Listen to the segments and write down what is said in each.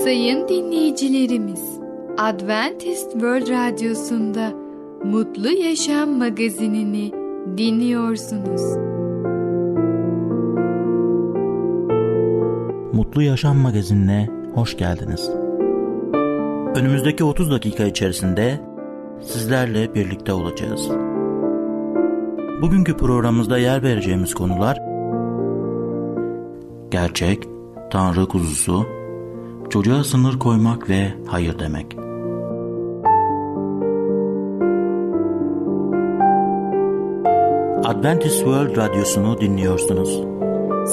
Sayın dinleyicilerimiz, Adventist World Radyosu'nda Mutlu Yaşam magazinini dinliyorsunuz. Mutlu Yaşam magazinine hoş geldiniz. Önümüzdeki 30 dakika içerisinde sizlerle birlikte olacağız. Bugünkü programımızda yer vereceğimiz konular gerçek, Tanrı kuzusu, çocuğa sınır koymak ve hayır demek. Adventist World Radyosu'nu dinliyorsunuz.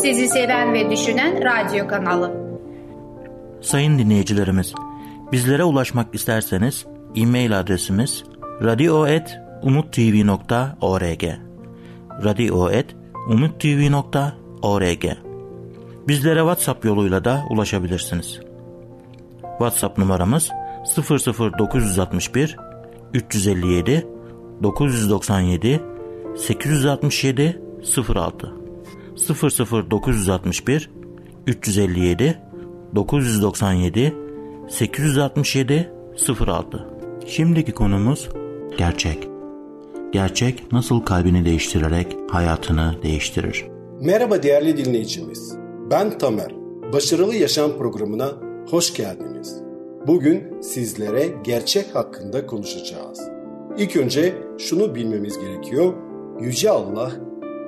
Sizi seven ve düşünen radyo kanalı. Sayın dinleyicilerimiz, bizlere ulaşmak isterseniz e-mail adresimiz radio.umutv.org radio.umutv.org Bizlere WhatsApp yoluyla da ulaşabilirsiniz. WhatsApp numaramız 00961 357 997 867 06 00961 357 997 867 06 Şimdiki konumuz gerçek. Gerçek nasıl kalbini değiştirerek hayatını değiştirir? Merhaba değerli dinleyicimiz. Ben Tamer. Başarılı Yaşam programına hoş geldiniz. Bugün sizlere gerçek hakkında konuşacağız. İlk önce şunu bilmemiz gerekiyor. Yüce Allah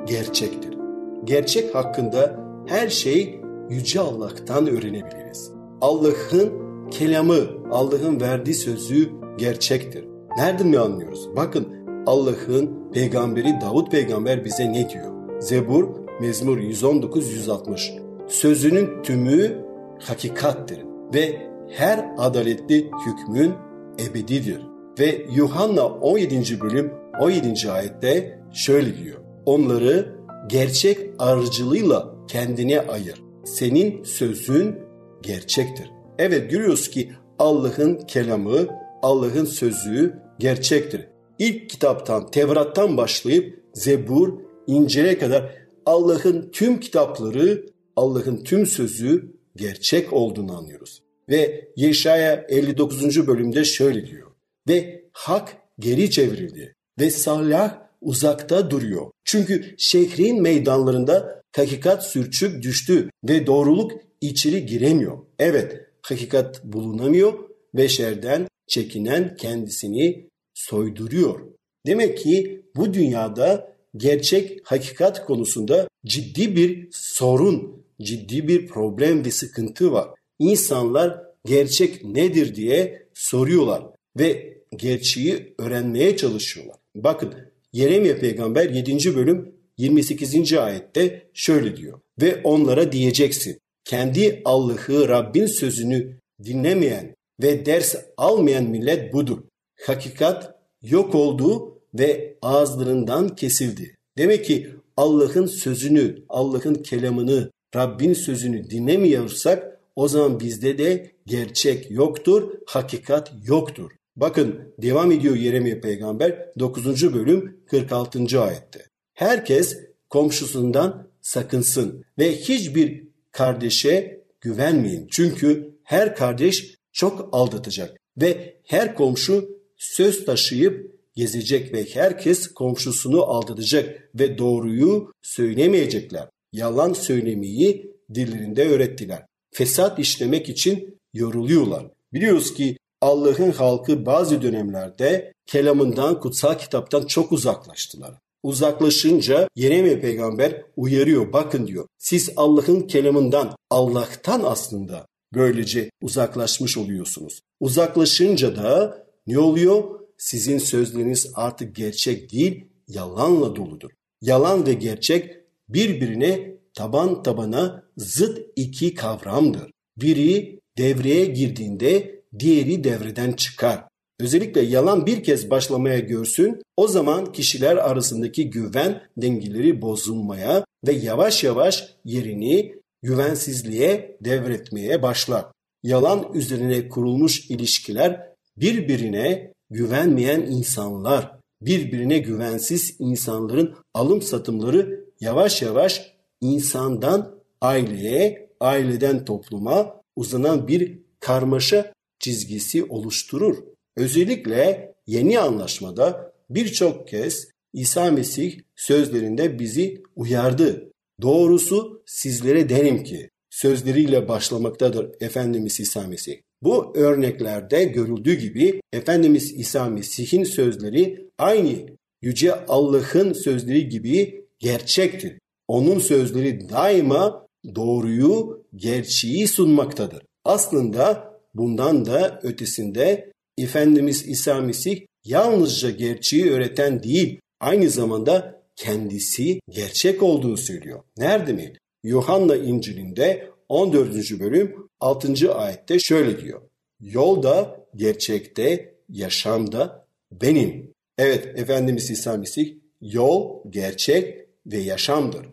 gerçektir. Gerçek hakkında her şey Yüce Allah'tan öğrenebiliriz. Allah'ın kelamı, Allah'ın verdiği sözü gerçektir. Nereden mi anlıyoruz? Bakın Allah'ın peygamberi Davut peygamber bize ne diyor? Zebur Mezmur 119-160 Sözünün tümü hakikattir ve her adaletli hükmün ebedidir. Ve Yuhanna 17. bölüm 17. ayette şöyle diyor. Onları gerçek arıcılığıyla kendine ayır. Senin sözün gerçektir. Evet görüyoruz ki Allah'ın kelamı, Allah'ın sözü gerçektir. İlk kitaptan, Tevrat'tan başlayıp Zebur, İncil'e kadar Allah'ın tüm kitapları, Allah'ın tüm sözü gerçek olduğunu anlıyoruz. Ve Yeşaya 59. bölümde şöyle diyor. Ve hak geri çevrildi ve salah uzakta duruyor. Çünkü şehrin meydanlarında hakikat sürçüp düştü ve doğruluk içeri giremiyor. Evet, hakikat bulunamıyor ve şerden çekinen kendisini soyduruyor. Demek ki bu dünyada gerçek hakikat konusunda ciddi bir sorun, ciddi bir problem ve sıkıntı var. İnsanlar gerçek nedir diye soruyorlar ve gerçeği öğrenmeye çalışıyorlar. Bakın Yeremye peygamber 7. bölüm 28. ayette şöyle diyor. Ve onlara diyeceksin. Kendi Allah'ı Rabbin sözünü dinlemeyen ve ders almayan millet budur. Hakikat yok oldu ve ağızlarından kesildi. Demek ki Allah'ın sözünü, Allah'ın kelamını, Rabbin sözünü dinlemiyorsak o zaman bizde de gerçek yoktur, hakikat yoktur. Bakın devam ediyor Yeremye peygamber 9. bölüm 46. ayette. Herkes komşusundan sakınsın ve hiçbir kardeşe güvenmeyin. Çünkü her kardeş çok aldatacak ve her komşu söz taşıyıp gezecek ve herkes komşusunu aldatacak ve doğruyu söylemeyecekler. Yalan söylemeyi dillerinde öğrettiler. Fesat işlemek için yoruluyorlar. Biliyoruz ki Allah'ın halkı bazı dönemlerde kelamından, kutsal kitaptan çok uzaklaştılar. Uzaklaşınca Yeremye peygamber uyarıyor. Bakın diyor. Siz Allah'ın kelamından, Allah'tan aslında böylece uzaklaşmış oluyorsunuz. Uzaklaşınca da ne oluyor? Sizin sözleriniz artık gerçek değil, yalanla doludur. Yalan ve gerçek birbirine taban tabana zıt iki kavramdır. Biri devreye girdiğinde diğeri devreden çıkar. Özellikle yalan bir kez başlamaya görsün, o zaman kişiler arasındaki güven dengeleri bozulmaya ve yavaş yavaş yerini güvensizliğe devretmeye başlar. Yalan üzerine kurulmuş ilişkiler birbirine güvenmeyen insanlar, birbirine güvensiz insanların alım satımları yavaş yavaş insandan aileye, aileden topluma uzanan bir karmaşa çizgisi oluşturur. Özellikle yeni anlaşmada birçok kez İsa Mesih sözlerinde bizi uyardı. Doğrusu sizlere derim ki sözleriyle başlamaktadır Efendimiz İsa Mesih. Bu örneklerde görüldüğü gibi Efendimiz İsa Mesih'in sözleri aynı Yüce Allah'ın sözleri gibi gerçektir. Onun sözleri daima doğruyu, gerçeği sunmaktadır. Aslında bundan da ötesinde Efendimiz İsa Mesih yalnızca gerçeği öğreten değil, aynı zamanda kendisi gerçek olduğunu söylüyor. Nerede mi? Yuhanna İncil'inde 14. bölüm 6. ayette şöyle diyor. Yolda, gerçekte, yaşamda benim. Evet Efendimiz İsa Mesih yol, gerçek ve yaşamdır.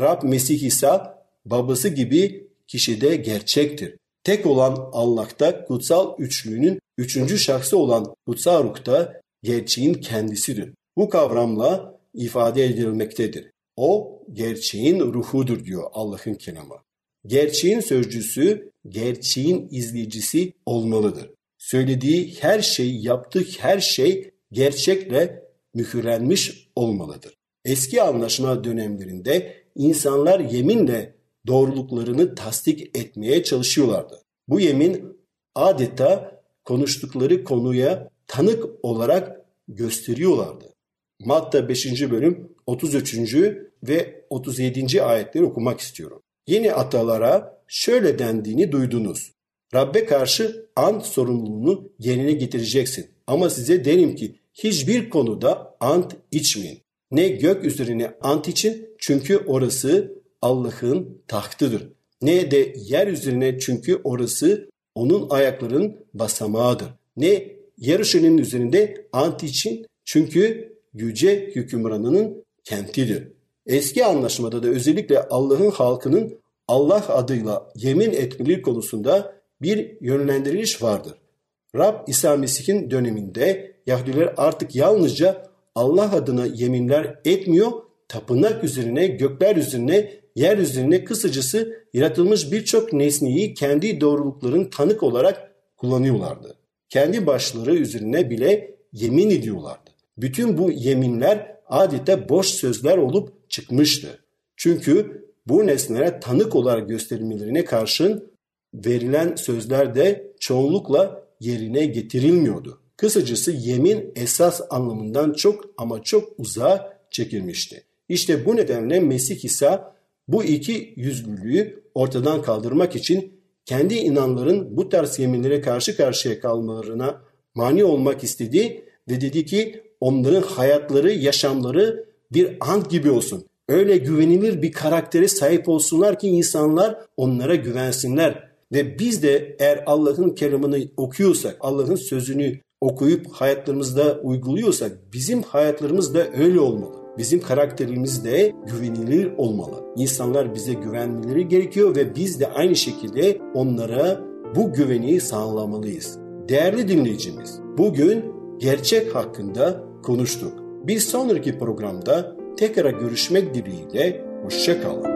Rab Mesih İsa babası gibi kişide gerçektir. Tek olan Allah'ta kutsal üçlüğünün üçüncü şahsı olan kutsal ruhta gerçeğin kendisidir. Bu kavramla ifade edilmektedir. O gerçeğin ruhudur diyor Allah'ın kelamı. Gerçeğin sözcüsü, gerçeğin izleyicisi olmalıdır. Söylediği her şey, yaptığı her şey gerçekle mühürlenmiş olmalıdır. Eski anlaşma dönemlerinde insanlar yeminle doğruluklarını tasdik etmeye çalışıyorlardı. Bu yemin adeta konuştukları konuya tanık olarak gösteriyorlardı. Matta 5. bölüm 33. ve 37. ayetleri okumak istiyorum. Yeni atalara şöyle dendiğini duydunuz. Rabbe karşı ant sorumluluğunu yerine getireceksin. Ama size derim ki hiçbir konuda ant içmeyin. Ne gök üzerine ant için çünkü orası Allah'ın tahtıdır. Ne de yer üzerine çünkü orası onun ayaklarının basamağıdır. Ne yarışının üzerinde ant için çünkü yüce hükümranının kentidir. Eski anlaşmada da özellikle Allah'ın halkının Allah adıyla yemin etmeleri konusunda bir yönlendiriliş vardır. Rab İsa Mesih'in döneminde Yahudiler artık yalnızca Allah adına yeminler etmiyor, tapınak üzerine, gökler üzerine, yer üzerine kısacası yaratılmış birçok nesneyi kendi doğrulukların tanık olarak kullanıyorlardı. Kendi başları üzerine bile yemin ediyorlardı. Bütün bu yeminler adeta boş sözler olup çıkmıştı. Çünkü bu nesnelere tanık olarak gösterilmelerine karşın verilen sözler de çoğunlukla yerine getirilmiyordu. Kısacası yemin esas anlamından çok ama çok uzağa çekilmişti. İşte bu nedenle Mesih İsa bu iki yüzlülüğü ortadan kaldırmak için kendi inanların bu tarz yeminlere karşı karşıya kalmalarına mani olmak istedi ve dedi ki onların hayatları, yaşamları bir ant gibi olsun. Öyle güvenilir bir karaktere sahip olsunlar ki insanlar onlara güvensinler. Ve biz de eğer Allah'ın kelamını okuyorsak, Allah'ın sözünü okuyup hayatlarımızda uyguluyorsak bizim hayatlarımız da öyle olmalı. Bizim karakterimiz de güvenilir olmalı. İnsanlar bize güvenmeleri gerekiyor ve biz de aynı şekilde onlara bu güveni sağlamalıyız. Değerli dinleyicimiz, bugün gerçek hakkında konuştuk. Bir sonraki programda tekrar görüşmek dileğiyle hoşçakalın.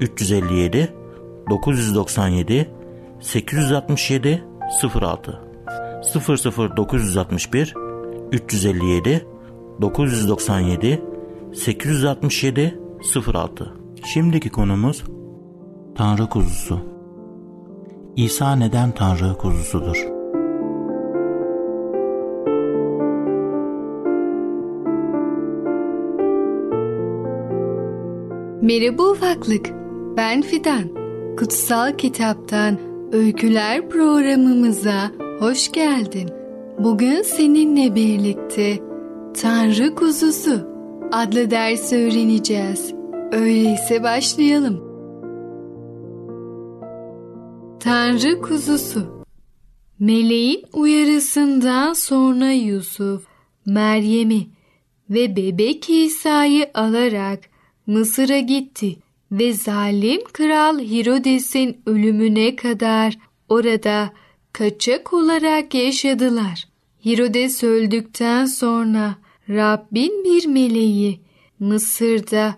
357 997 867 06 00961 357 997 867 06 Şimdiki konumuz Tanrı kuzusu. İsa neden Tanrı kuzusudur? Merhaba ufaklık, ben Fidan. Kutsal Kitaptan Öyküler programımıza hoş geldin. Bugün seninle birlikte Tanrı Kuzusu adlı dersi öğreneceğiz. Öyleyse başlayalım. Tanrı kuzusu Meleğin uyarısından sonra Yusuf, Meryem'i ve bebek İsa'yı alarak Mısır'a gitti ve zalim kral Herodes'in ölümüne kadar orada kaçak olarak yaşadılar. Herodes öldükten sonra Rabbin bir meleği Mısır'da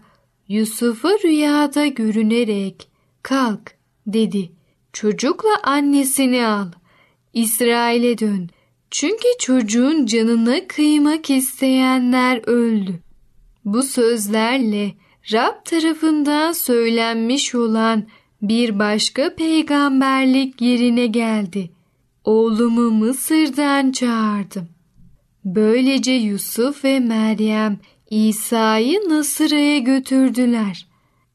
Yusuf'a rüyada görünerek kalk dedi. Çocukla annesini al. İsrail'e dön. Çünkü çocuğun canına kıymak isteyenler öldü. Bu sözlerle Rab tarafından söylenmiş olan bir başka peygamberlik yerine geldi. Oğlumu Mısır'dan çağırdım. Böylece Yusuf ve Meryem İsa'yı Nasıra'ya götürdüler.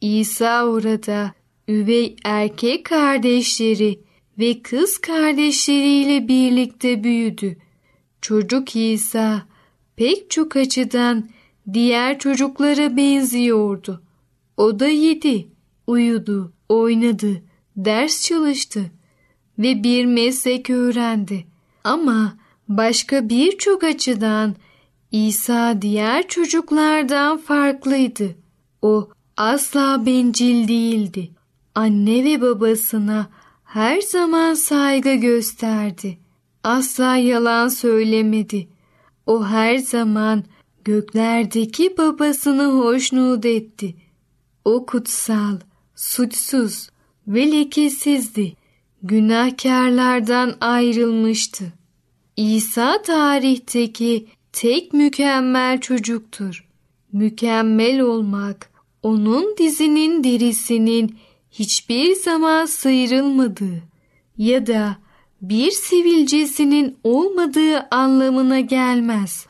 İsa orada üvey erkek kardeşleri ve kız kardeşleriyle birlikte büyüdü. Çocuk İsa pek çok açıdan diğer çocuklara benziyordu. O da yedi, uyudu, oynadı, ders çalıştı ve bir meslek öğrendi. Ama başka birçok açıdan İsa diğer çocuklardan farklıydı. O asla bencil değildi. Anne ve babasına her zaman saygı gösterdi. Asla yalan söylemedi. O her zaman göklerdeki babasını hoşnut etti. O kutsal, suçsuz ve lekesizdi. Günahkarlardan ayrılmıştı. İsa tarihteki tek mükemmel çocuktur. Mükemmel olmak onun dizinin derisinin hiçbir zaman sıyrılmadığı ya da bir sivilcesinin olmadığı anlamına gelmez.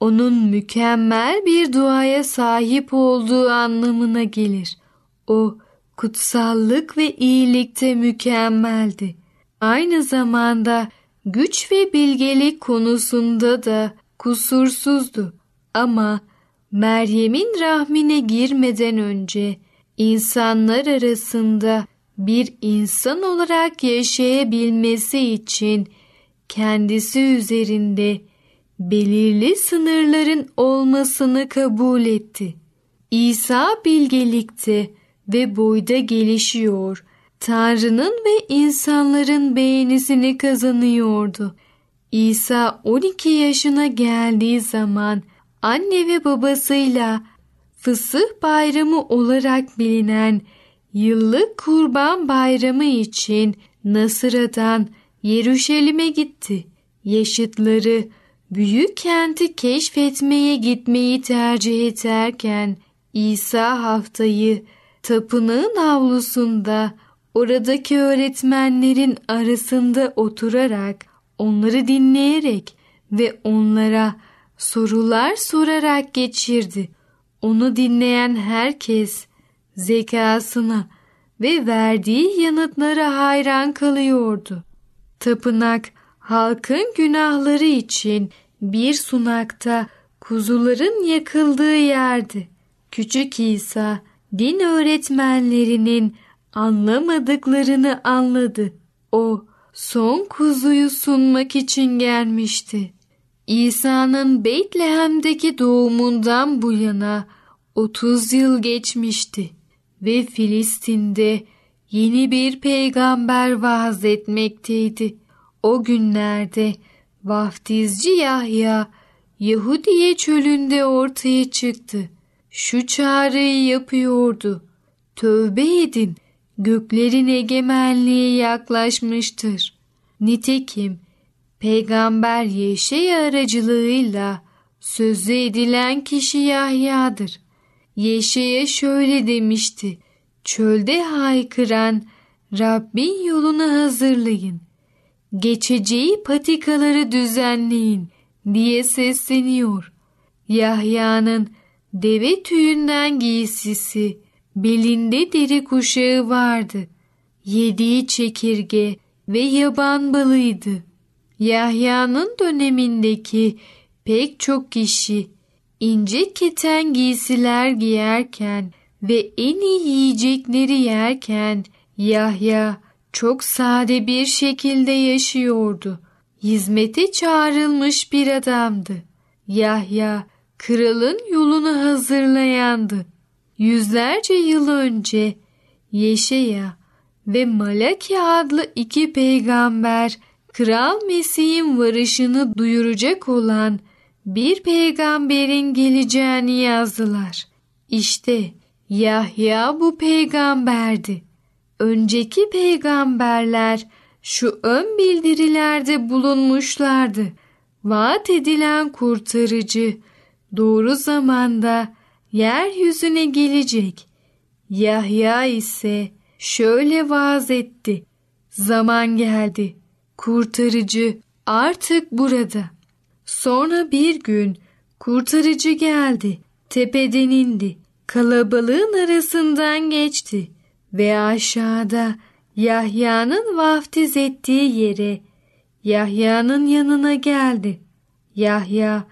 Onun mükemmel bir duaya sahip olduğu anlamına gelir. O kutsallık ve iyilikte mükemmeldi. Aynı zamanda güç ve bilgelik konusunda da kusursuzdu. Ama Meryem'in rahmine girmeden önce insanlar arasında bir insan olarak yaşayabilmesi için kendisi üzerinde belirli sınırların olmasını kabul etti. İsa bilgelikte ve boyda gelişiyor, Tanrı'nın ve insanların beğenisini kazanıyordu. İsa 12 yaşına geldiği zaman anne ve babasıyla Fısıh Bayramı olarak bilinen yıllık Kurban Bayramı için Nasıra'dan Yeruşalim'e gitti. Yaşıtları büyük kenti keşfetmeye gitmeyi tercih ederken İsa haftayı tapınağın avlusunda oradaki öğretmenlerin arasında oturarak onları dinleyerek ve onlara sorular sorarak geçirdi. Onu dinleyen herkes zekasına ve verdiği yanıtlara hayran kalıyordu. Tapınak halkın günahları için bir sunakta kuzuların yakıldığı yerdi. Küçük İsa din öğretmenlerinin anlamadıklarını anladı. O son kuzuyu sunmak için gelmişti. İsa'nın Betlehem'deki doğumundan bu yana 30 yıl geçmişti ve Filistin'de yeni bir peygamber vaaz etmekteydi. O günlerde vaftizci Yahya Yahudiye çölünde ortaya çıktı. Şu çağrıyı yapıyordu. Tövbe edin, göklerin egemenliği yaklaşmıştır. Nitekim Peygamber Yeşe aracılığıyla sözü edilen kişi Yahya'dır. Yeşe'ye şöyle demişti. Çölde haykıran Rabbin yolunu hazırlayın. Geçeceği patikaları düzenleyin diye sesleniyor. Yahya'nın deve tüyünden giysisi, belinde deri kuşağı vardı. Yediği çekirge ve yaban balıydı. Yahya'nın dönemindeki pek çok kişi ince keten giysiler giyerken ve en iyi yiyecekleri yerken Yahya çok sade bir şekilde yaşıyordu. Hizmete çağrılmış bir adamdı. Yahya kralın yolunu hazırlayandı. Yüzlerce yıl önce Yeşeya ve Malaki adlı iki peygamber Kral Mesih'in varışını duyuracak olan bir peygamberin geleceğini yazdılar. İşte Yahya bu peygamberdi. Önceki peygamberler şu ön bildirilerde bulunmuşlardı. Vaat edilen kurtarıcı doğru zamanda yeryüzüne gelecek. Yahya ise şöyle vaaz etti. Zaman geldi. Kurtarıcı artık burada. Sonra bir gün kurtarıcı geldi. Tepeden indi. Kalabalığın arasından geçti ve aşağıda Yahya'nın vaftiz ettiği yere Yahya'nın yanına geldi. Yahya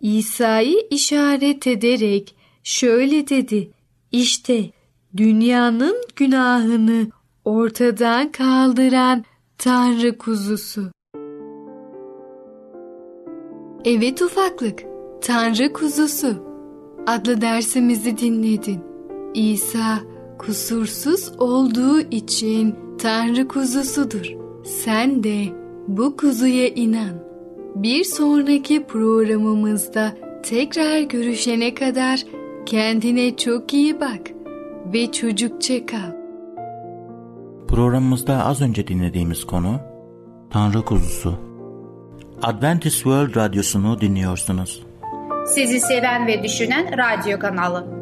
İsa'yı işaret ederek şöyle dedi. İşte dünyanın günahını ortadan kaldıran Tanrı kuzusu. Evet ufaklık, Tanrı kuzusu adlı dersimizi dinledin. İsa kusursuz olduğu için Tanrı kuzusudur. Sen de bu kuzuya inan. Bir sonraki programımızda tekrar görüşene kadar kendine çok iyi bak ve çocukça kal. Programımızda az önce dinlediğimiz konu Tanrı Kuzusu. Adventist World Radyosu'nu dinliyorsunuz. Sizi seven ve düşünen radyo kanalı.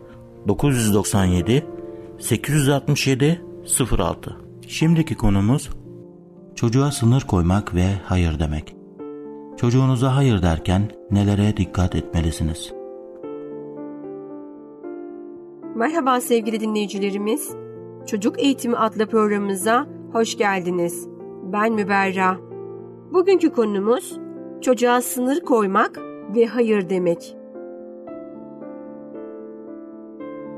997 867 06 Şimdiki konumuz çocuğa sınır koymak ve hayır demek. Çocuğunuza hayır derken nelere dikkat etmelisiniz? Merhaba sevgili dinleyicilerimiz. Çocuk Eğitimi adlı programımıza hoş geldiniz. Ben Müberra. Bugünkü konumuz çocuğa sınır koymak ve hayır demek.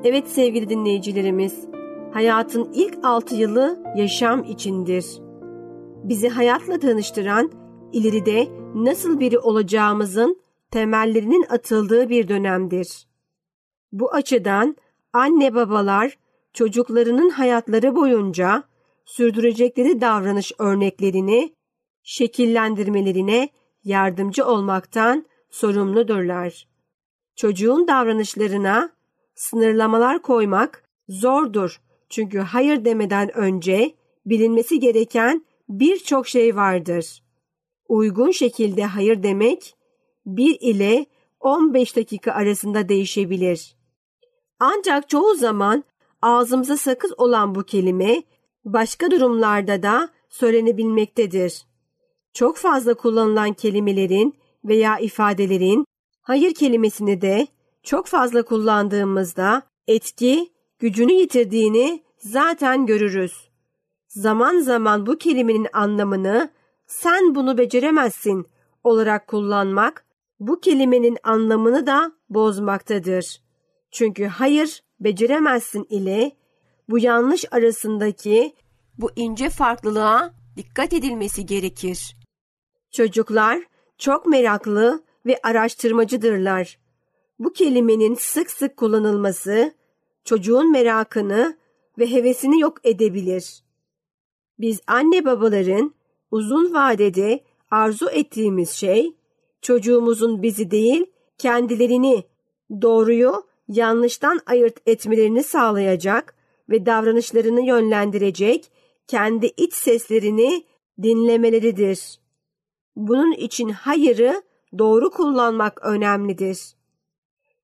Evet sevgili dinleyicilerimiz, hayatın ilk altı yılı yaşam içindir. Bizi hayatla tanıştıran, ileride nasıl biri olacağımızın temellerinin atıldığı bir dönemdir. Bu açıdan anne babalar çocuklarının hayatları boyunca sürdürecekleri davranış örneklerini şekillendirmelerine yardımcı olmaktan sorumludurlar. Çocuğun davranışlarına sınırlamalar koymak zordur. Çünkü hayır demeden önce bilinmesi gereken birçok şey vardır. Uygun şekilde hayır demek 1 ile 15 dakika arasında değişebilir. Ancak çoğu zaman ağzımıza sakız olan bu kelime başka durumlarda da söylenebilmektedir. Çok fazla kullanılan kelimelerin veya ifadelerin hayır kelimesini de çok fazla kullandığımızda etki gücünü yitirdiğini zaten görürüz. Zaman zaman bu kelimenin anlamını sen bunu beceremezsin olarak kullanmak bu kelimenin anlamını da bozmaktadır. Çünkü hayır beceremezsin ile bu yanlış arasındaki bu ince farklılığa dikkat edilmesi gerekir. Çocuklar çok meraklı ve araştırmacıdırlar. Bu kelimenin sık sık kullanılması çocuğun merakını ve hevesini yok edebilir. Biz anne babaların uzun vadede arzu ettiğimiz şey çocuğumuzun bizi değil kendilerini doğruyu yanlıştan ayırt etmelerini sağlayacak ve davranışlarını yönlendirecek kendi iç seslerini dinlemeleridir. Bunun için hayırı doğru kullanmak önemlidir.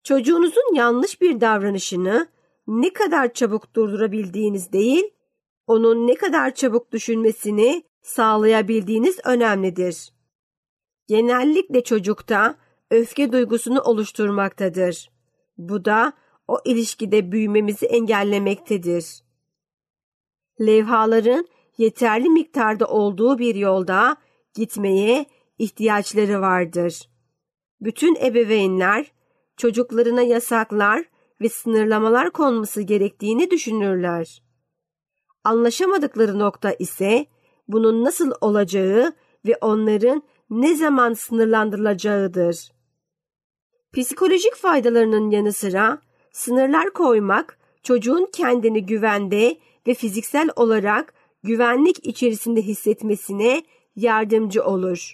Çocuğunuzun yanlış bir davranışını ne kadar çabuk durdurabildiğiniz değil, onun ne kadar çabuk düşünmesini sağlayabildiğiniz önemlidir. Genellikle çocukta öfke duygusunu oluşturmaktadır. Bu da o ilişkide büyümemizi engellemektedir. Levhaların yeterli miktarda olduğu bir yolda gitmeye ihtiyaçları vardır. Bütün ebeveynler çocuklarına yasaklar ve sınırlamalar konması gerektiğini düşünürler. Anlaşamadıkları nokta ise bunun nasıl olacağı ve onların ne zaman sınırlandırılacağıdır. Psikolojik faydalarının yanı sıra sınırlar koymak çocuğun kendini güvende ve fiziksel olarak güvenlik içerisinde hissetmesine yardımcı olur.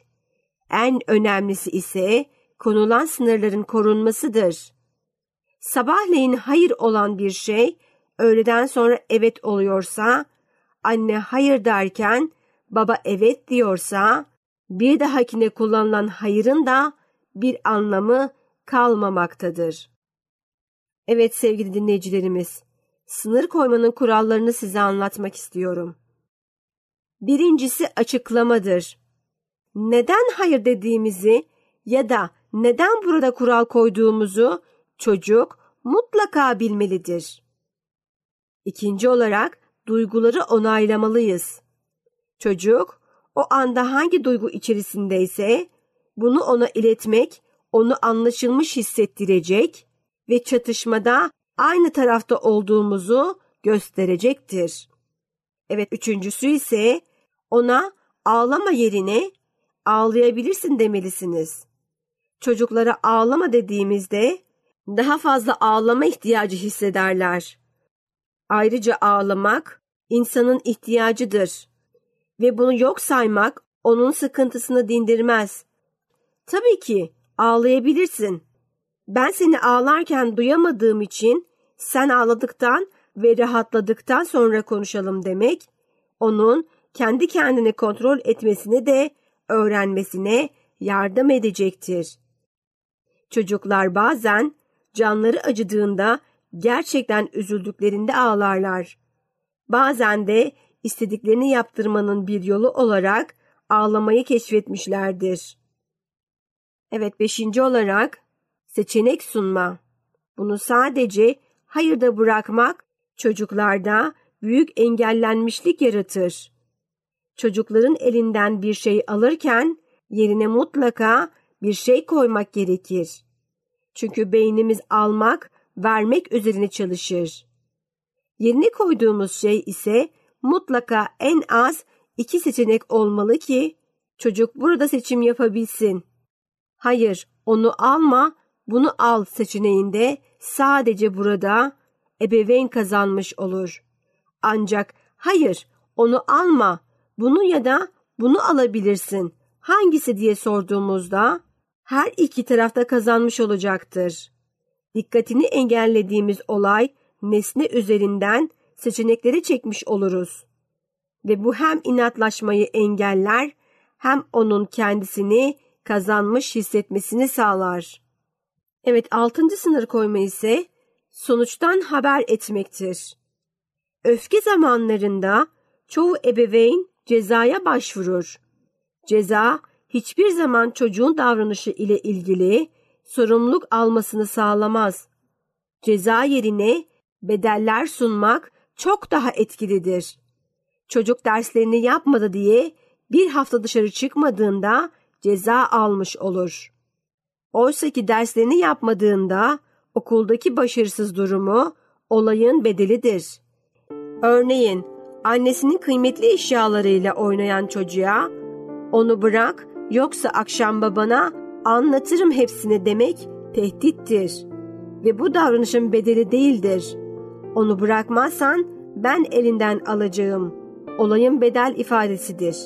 En önemlisi ise konulan sınırların korunmasıdır. Sabahleyin hayır olan bir şey öğleden sonra evet oluyorsa, anne hayır derken baba evet diyorsa, bir dahakine kullanılan hayırın da bir anlamı kalmamaktadır. Evet sevgili dinleyicilerimiz, sınır koymanın kurallarını size anlatmak istiyorum. Birincisi açıklamadır. Neden hayır dediğimizi ya da neden burada kural koyduğumuzu çocuk mutlaka bilmelidir. İkinci olarak duyguları onaylamalıyız. Çocuk o anda hangi duygu içerisindeyse bunu ona iletmek onu anlaşılmış hissettirecek ve çatışmada aynı tarafta olduğumuzu gösterecektir. Evet üçüncüsü ise ona ağlama yerine ağlayabilirsin demelisiniz. Çocuklara ağlama dediğimizde daha fazla ağlama ihtiyacı hissederler. Ayrıca ağlamak insanın ihtiyacıdır ve bunu yok saymak onun sıkıntısını dindirmez. Tabii ki ağlayabilirsin. Ben seni ağlarken duyamadığım için sen ağladıktan ve rahatladıktan sonra konuşalım demek, onun kendi kendini kontrol etmesini de öğrenmesine yardım edecektir. Çocuklar bazen canları acıdığında gerçekten üzüldüklerinde ağlarlar. Bazen de istediklerini yaptırmanın bir yolu olarak ağlamayı keşfetmişlerdir. Evet beşinci olarak seçenek sunma. Bunu sadece hayırda bırakmak çocuklarda büyük engellenmişlik yaratır. Çocukların elinden bir şey alırken yerine mutlaka bir şey koymak gerekir. Çünkü beynimiz almak, vermek üzerine çalışır. Yerine koyduğumuz şey ise mutlaka en az iki seçenek olmalı ki çocuk burada seçim yapabilsin. Hayır, onu alma, bunu al seçeneğinde sadece burada ebeveyn kazanmış olur. Ancak hayır, onu alma, bunu ya da bunu alabilirsin. Hangisi diye sorduğumuzda her iki tarafta kazanmış olacaktır. Dikkatini engellediğimiz olay nesne üzerinden seçenekleri çekmiş oluruz. Ve bu hem inatlaşmayı engeller hem onun kendisini kazanmış hissetmesini sağlar. Evet altıncı sınır koyma ise sonuçtan haber etmektir. Öfke zamanlarında çoğu ebeveyn cezaya başvurur. Ceza hiçbir zaman çocuğun davranışı ile ilgili sorumluluk almasını sağlamaz. Ceza yerine bedeller sunmak çok daha etkilidir. Çocuk derslerini yapmadı diye bir hafta dışarı çıkmadığında ceza almış olur. Oysa ki derslerini yapmadığında okuldaki başarısız durumu olayın bedelidir. Örneğin annesinin kıymetli eşyalarıyla oynayan çocuğa onu bırak yoksa akşam babana anlatırım hepsini demek tehdittir ve bu davranışın bedeli değildir. Onu bırakmazsan ben elinden alacağım. Olayın bedel ifadesidir.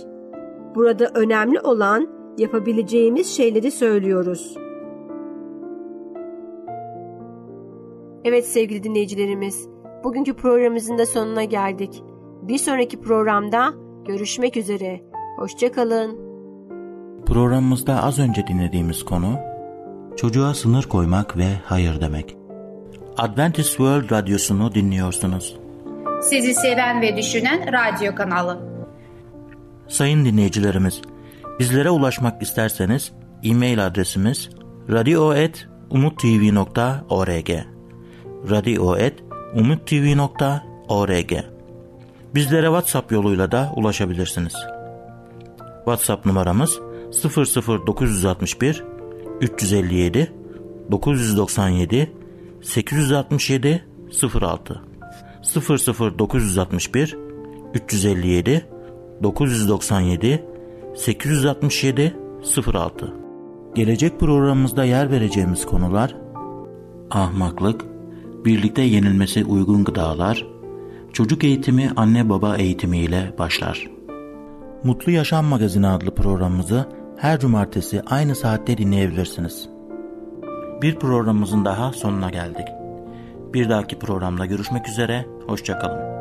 Burada önemli olan yapabileceğimiz şeyleri söylüyoruz. Evet sevgili dinleyicilerimiz, bugünkü programımızın da sonuna geldik. Bir sonraki programda görüşmek üzere. Hoşçakalın. Programımızda az önce dinlediğimiz konu Çocuğa sınır koymak ve hayır demek. Adventist World Radyosu'nu dinliyorsunuz. Sizi seven ve düşünen radyo kanalı. Sayın dinleyicilerimiz, bizlere ulaşmak isterseniz e-mail adresimiz radio.umutv.org radio.umutv.org Bizlere WhatsApp yoluyla da ulaşabilirsiniz. WhatsApp numaramız 00961 357 997 867 06 00961 357 997 867 06 Gelecek programımızda yer vereceğimiz konular ahmaklık, birlikte yenilmesi uygun gıdalar, çocuk eğitimi anne baba eğitimi ile başlar. Mutlu Yaşam Magazini adlı programımızı her cumartesi aynı saatte dinleyebilirsiniz. Bir programımızın daha sonuna geldik. Bir dahaki programda görüşmek üzere, hoşçakalın.